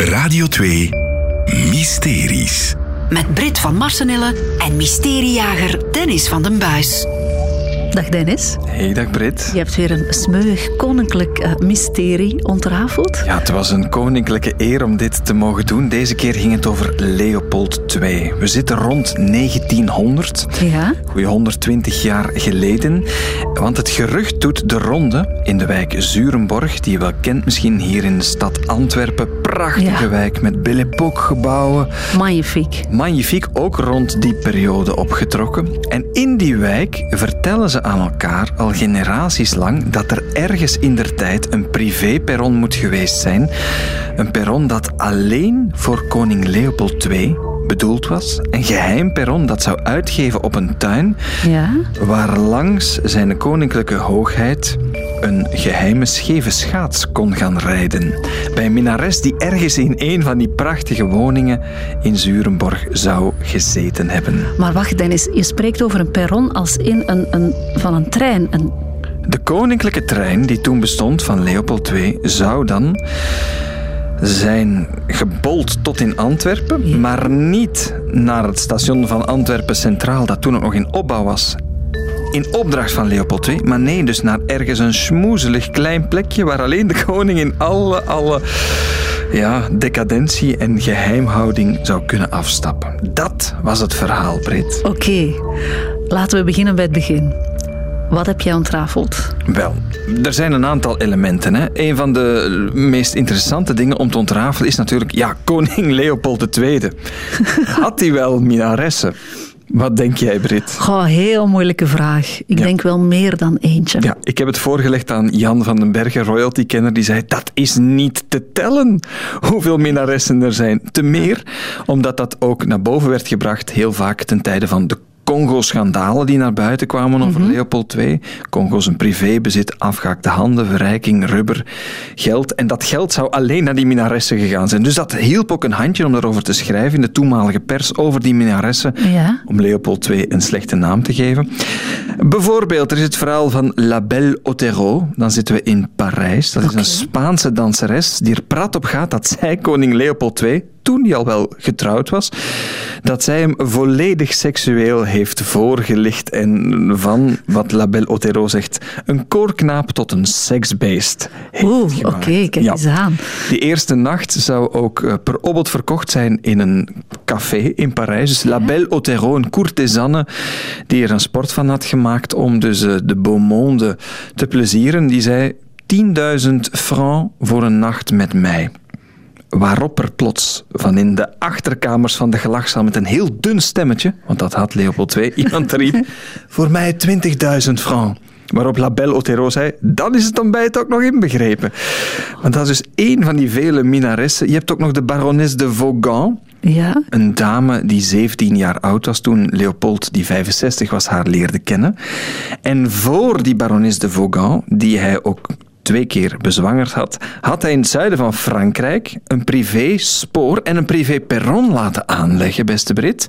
Radio 2 Mysteries. Met Brit van Marsenille en mysteriejager Dennis van den Buis. Dag Dennis. Hey, dag Brit. Je hebt weer een smeuig koninklijk uh, mysterie ontrafeld. Ja, het was een koninklijke eer om dit te mogen doen. Deze keer ging het over Leopold II. We zitten rond 1900. Ja. Goeie 120 jaar geleden. Want het gerucht doet de ronde in de wijk Zurenborg, die je wel kent misschien hier in de stad Antwerpen. Prachtige Ja. wijk met Belle Époque gebouwen. Magnifiek. Magnifiek, ook rond die periode opgetrokken. En in die wijk vertellen ze aan elkaar al generaties lang dat er ergens in der tijd een privéperron moet geweest zijn. Een perron dat alleen voor koning Leopold II bedoeld was. Een geheim perron dat zou uitgeven op een tuin Ja. waar langs zijn koninklijke hoogheid een geheime scheve schaats kon gaan rijden. Bij een minares die ergens in een van die prachtige woningen in Zurenborg zou gezeten hebben. Maar wacht Dennis, je spreekt over een perron als in een, een, van een trein. Een, De koninklijke trein die toen bestond van Leopold II zou dan zijn gebold tot in Antwerpen, maar niet naar het station van Antwerpen Centraal, dat toen ook nog in opbouw was. In opdracht van Leopold II, maar nee, dus naar ergens een smoezelig klein plekje waar alleen de koning in alle, alle ja, decadentie en geheimhouding zou kunnen afstappen. Dat was het verhaal, Brit. Oké, laten we beginnen bij het begin. Wat heb jij ontrafeld? Wel, er zijn een aantal elementen. Hè. Een van de meest interessante dingen om te ontrafelen is natuurlijk, ja, koning Leopold II. Had hij wel minaressen? Wat denk jij, Brit? Goh, heel moeilijke vraag. Ik Ja. denk wel meer dan eentje. Ja, ik heb het voorgelegd aan Jan van den Bergen, royalty-kenner, die zei, dat is niet te tellen hoeveel minaressen er zijn. Te meer, omdat dat ook naar boven werd gebracht, heel vaak ten tijde van de Congo-schandalen die naar buiten kwamen over Leopold II. Congo's een privébezit, afgehaakte handen, verrijking, rubber, geld. En dat geld zou alleen naar die minaressen gegaan zijn. Dus dat hielp ook een handje om daarover te schrijven in de toenmalige pers over die minaressen Ja. om Leopold II een slechte naam te geven. Bijvoorbeeld, er is het verhaal van La Belle Otero. Dan zitten we in Parijs. Dat is een Spaanse danseres die er praat op gaat dat zij koning Leopold II, toen hij al wel getrouwd was, dat zij hem volledig seksueel heeft voorgelicht en van, wat La Belle Otero zegt, een koorknaap tot een seksbeest heeft Oeh, oké, gemaakt. kijk Ja. eens aan. Die eerste nacht zou ook eh, per opbod verkocht zijn in een café in Parijs. Dus La Belle Otero, een courtisanne die er een sport van had gemaakt om dus eh, de beau monde te plezieren. Die zei 10.000 francs voor een nacht met mij. Waarop er plots van in de achterkamers van de gelachzaal met een heel dun stemmetje, want dat had Leopold II, iemand riep, voor mij 20.000 francs. Waarop La Belle Otero zei, dan is het ontbijt ook nog inbegrepen. Want dat is dus één van die vele minaressen. Je hebt ook nog de baroness de Vaughan, Ja. een dame die 17 jaar oud was toen Leopold, die 65 was, haar leerde kennen. En voor die barones de Vaughan, die hij ook twee keer bezwangerd had, had hij in het zuiden van Frankrijk een privé-spoor en een privé-perron laten aanleggen, beste Brit.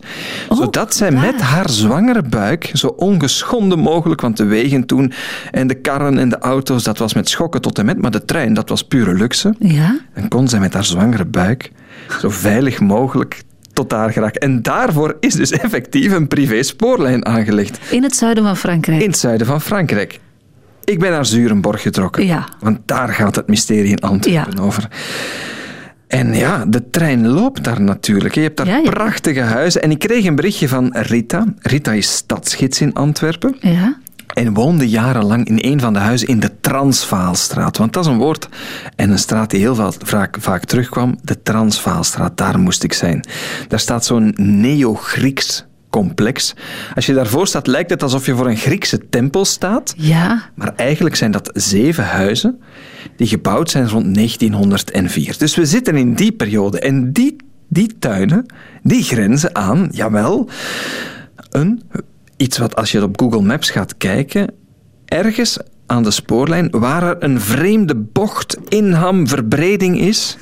zodat zij met haar zwangere buik, zo ongeschonden mogelijk, want de wegen toen en de karren en de auto's, dat was met schokken tot en met, maar de trein, dat was pure luxe. Ja. En kon zij met haar zwangere buik zo veilig mogelijk tot daar geraken. En daarvoor is dus effectief een privé-spoorlijn aangelegd. In het zuiden van Frankrijk. In het zuiden van Frankrijk. Ik ben naar Zurenborg getrokken. Ja. Want daar gaat het mysterie in Antwerpen over. En ja, de trein loopt daar natuurlijk. Je hebt daar Ja, ja. prachtige huizen. En ik kreeg een berichtje van Rita. Rita is stadsgids in Antwerpen. Ja. En woonde jarenlang in een van de huizen in de Transvaalstraat. Want dat is een woord en een straat die heel vaak, vaak terugkwam. De Transvaalstraat, daar moest ik zijn. Daar staat zo'n neo-Grieks complex. Als je daarvoor staat, lijkt het alsof je voor een Griekse tempel staat. Ja. Maar eigenlijk zijn dat zeven huizen die gebouwd zijn rond 1904. Dus we zitten in die periode. En die, die tuinen, die grenzen aan, jawel, een, iets wat als je op Google Maps gaat kijken, ergens aan de spoorlijn waar er een vreemde bocht, inham, verbreding is.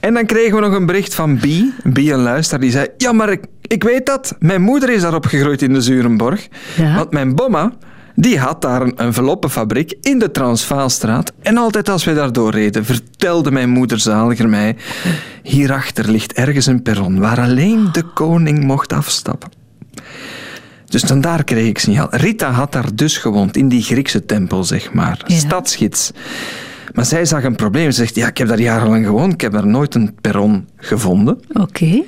En dan kregen we nog een bericht van Bie, Bie een luisteraar, die zei... Ja, maar ik, ik weet dat. Mijn moeder is daar opgegroeid in de Zurenborg. Ja. Want mijn bomma, Die had daar een enveloppenfabriek in de Transvaalstraat. En altijd als wij daar doorreden, vertelde mijn moeder zaliger mij... Hierachter ligt ergens een perron waar alleen de koning mocht afstappen. Dus vandaar kreeg ik signaal. Rita had daar dus gewoond, in die Griekse tempel, zeg maar. Ja. Stadsgids. Maar zij zag een probleem. Ze zegt, ja, ik heb daar jarenlang gewoond. Ik heb daar nooit een perron gevonden. Oké.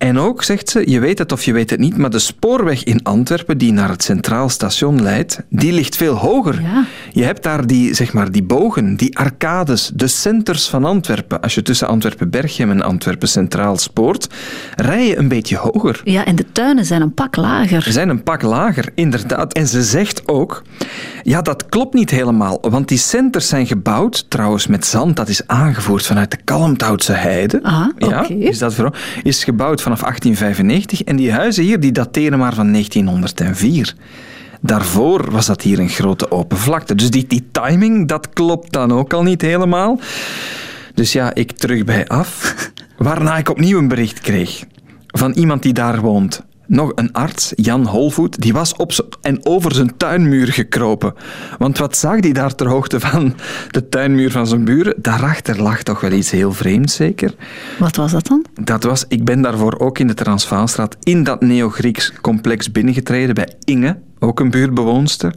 En ook, zegt ze, je weet het of je weet het niet, maar de spoorweg in Antwerpen die naar het Centraal Station leidt, die ligt veel hoger. Ja. Je hebt daar die, zeg maar, die bogen, die arcades, de centers van Antwerpen. Als je tussen Antwerpen-Berchem en Antwerpen Centraal spoort, rij je een beetje hoger. Ja, en de tuinen zijn een pak lager. Ze zijn een pak lager, inderdaad. En ze zegt ook, ja, dat klopt niet helemaal, want die centers zijn gebouwd, trouwens met zand, dat is aangevoerd vanuit de Kalmthoutse heide. Ah, ja, oké. is dat vooral, is gebouwd vanaf 1895 en die huizen hier, die dateren maar van 1904. Daarvoor was dat hier een grote open vlakte. Dus die, die timing, dat klopt dan ook al niet helemaal. Dus ja, ik terug bij af. Waarna ik opnieuw een bericht kreeg van iemand die daar woont. Nog een arts, Jan Holvoet, die was op en over zijn tuinmuur gekropen. Want wat zag hij daar ter hoogte van de tuinmuur van zijn buren? Daarachter lag toch wel iets heel vreemds, zeker? Wat was dat dan? Dat was, ik ben daarvoor ook in de Transvaalstraat in dat Neo-Grieks complex binnengetreden bij Inge, ook een buurtbewoonster.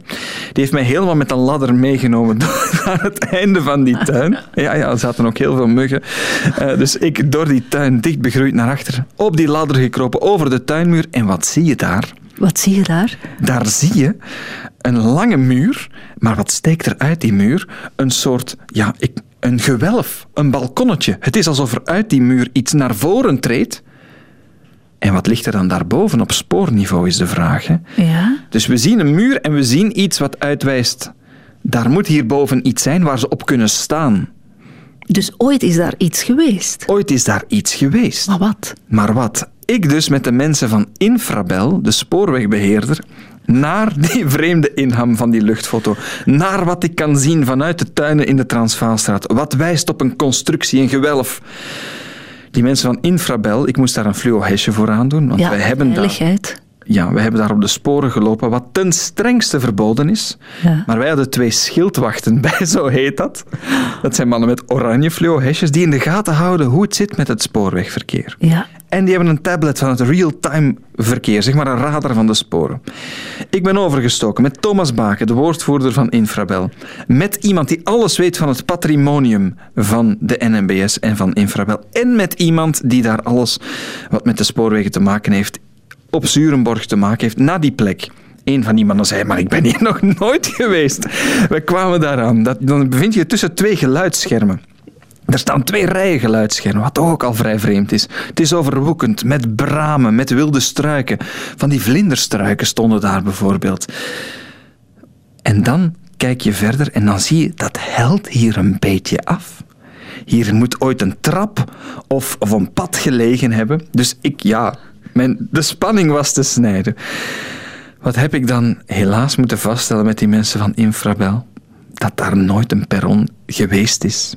Die heeft mij helemaal met een ladder meegenomen naar het einde van die tuin. Ja, ja, er zaten ook heel veel muggen. Eh, dus ik door die tuin dicht begroeid naar achter, op die ladder gekropen, over de tuinmuur. En wat zie je daar? Wat zie je daar? Daar zie je een lange muur, maar wat steekt er uit die muur? Een soort, ja, ik, een gewelf, een balkonnetje. Het is alsof er uit die muur iets naar voren treedt. En wat ligt er dan daarboven op spoorniveau, is de vraag. Hè? Ja. Dus we zien een muur en we zien iets wat uitwijst. Daar moet hierboven iets zijn waar ze op kunnen staan. Dus ooit is daar iets geweest. Ooit is daar iets geweest. Maar wat? Maar wat? Ik dus met de mensen van Infrabel, de spoorwegbeheerder, naar die vreemde inham van die luchtfoto, naar wat ik kan zien vanuit de tuinen in de Transvaalstraat, wat wijst op een constructie, een gewelf. Die mensen van Infrabel, ik moest daar een fluo-hesje voor aandoen, want Ja, wij hebben veiligheid. Ja, we hebben daar op de sporen gelopen, wat ten strengste verboden is. Ja. Maar wij hadden twee schildwachten bij, zo heet dat. Dat zijn mannen met oranje fluo-hesjes die in de gaten houden hoe het zit met het spoorwegverkeer. Ja. En die hebben een tablet van het real-time verkeer, zeg maar een radar van de sporen. Ik ben overgestoken met Thomas Baken, de woordvoerder van Infrabel. Met iemand die alles weet van het patrimonium van de NMBS en van Infrabel. En met iemand die daar alles wat met de spoorwegen te maken heeft, op Zurenborg te maken heeft, naar die plek. Een van die mannen zei, maar ik ben hier nog nooit geweest. We kwamen daaraan. Dat, dan bevind je je tussen twee geluidsschermen. Er staan twee rijen geluidsschermen, wat ook al vrij vreemd is. Het is overwoekend, met bramen, met wilde struiken. Van die vlinderstruiken stonden daar bijvoorbeeld. En dan kijk je verder en dan zie je dat helt hier een beetje af. Hier moet ooit een trap of, of een pad gelegen hebben. Dus ik, ja, mijn, de spanning was te snijden. Wat heb ik dan helaas moeten vaststellen met die mensen van Infrabel? Dat daar nooit een perron geweest is.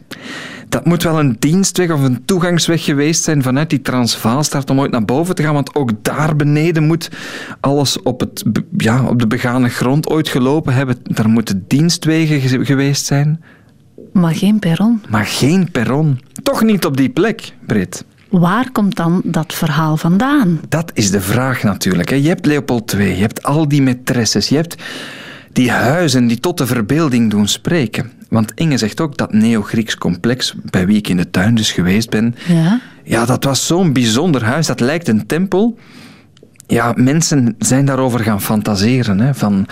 Dat moet wel een dienstweg of een toegangsweg geweest zijn vanuit die Transvaalstraat om ooit naar boven te gaan, want ook daar beneden moet alles op, het, ja, op de begane grond ooit gelopen hebben. Daar moeten dienstwegen ge- geweest zijn, Maar geen perron. maar geen perron. Toch niet op die plek, Brit. Waar komt dan dat verhaal vandaan? Dat is de vraag natuurlijk. hè. Je hebt Leopold II, je hebt al die maîtresses, je hebt die huizen die tot de verbeelding doen spreken. Want Inge zegt ook dat Neo-Grieks complex, bij wie ik in de tuin dus geweest ben, Ja. ja, dat was zo'n bijzonder huis, dat lijkt een tempel. Ja, mensen zijn daarover gaan fantaseren. Hè, van,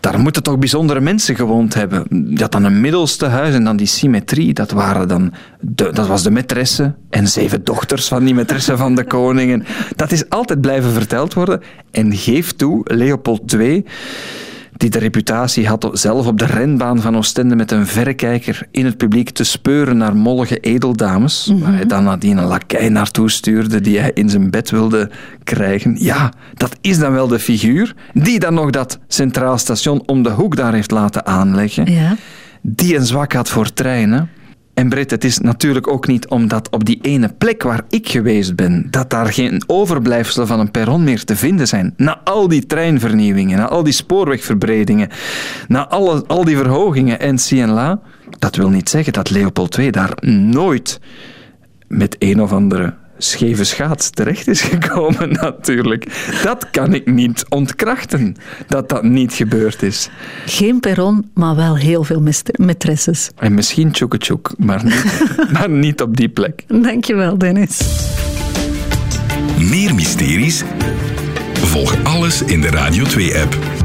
daar moeten toch bijzondere mensen gewoond hebben. Had dan een middelste huis en dan die symmetrie. Dat, waren dan dat was de maîtresse en zeven dochters van die maîtresse van de koningen. Dat is altijd blijven verteld worden. En geef toe, Leopold II die de reputatie had zelf op de renbaan van Oostende met een verrekijker in het publiek te speuren naar mollige edeldames, waar hij dan nadien een lakij naartoe stuurde die hij in zijn bed wilde krijgen. Ja, dat is dan wel de figuur die dan nog dat centraal station om de hoek daar heeft laten aanleggen, Ja. die een zwak had voor treinen. En Britt, het is natuurlijk ook niet omdat op die ene plek waar ik geweest ben, dat daar geen overblijfselen van een perron meer te vinden zijn. Na al die treinvernieuwingen, na al die spoorwegverbredingen, na alle, al die verhogingen en la, dat wil niet zeggen dat Leopold II daar nooit met een of andere scheve schaats terecht is gekomen, natuurlijk. Dat kan ik niet ontkrachten, dat dat niet gebeurd is. Geen perron, maar wel heel veel maîtresses. En misschien tjoeke maar, niet, maar niet op die plek. Dankjewel, Dennis. Meer mysteries? Volg alles in de Radio 2-app.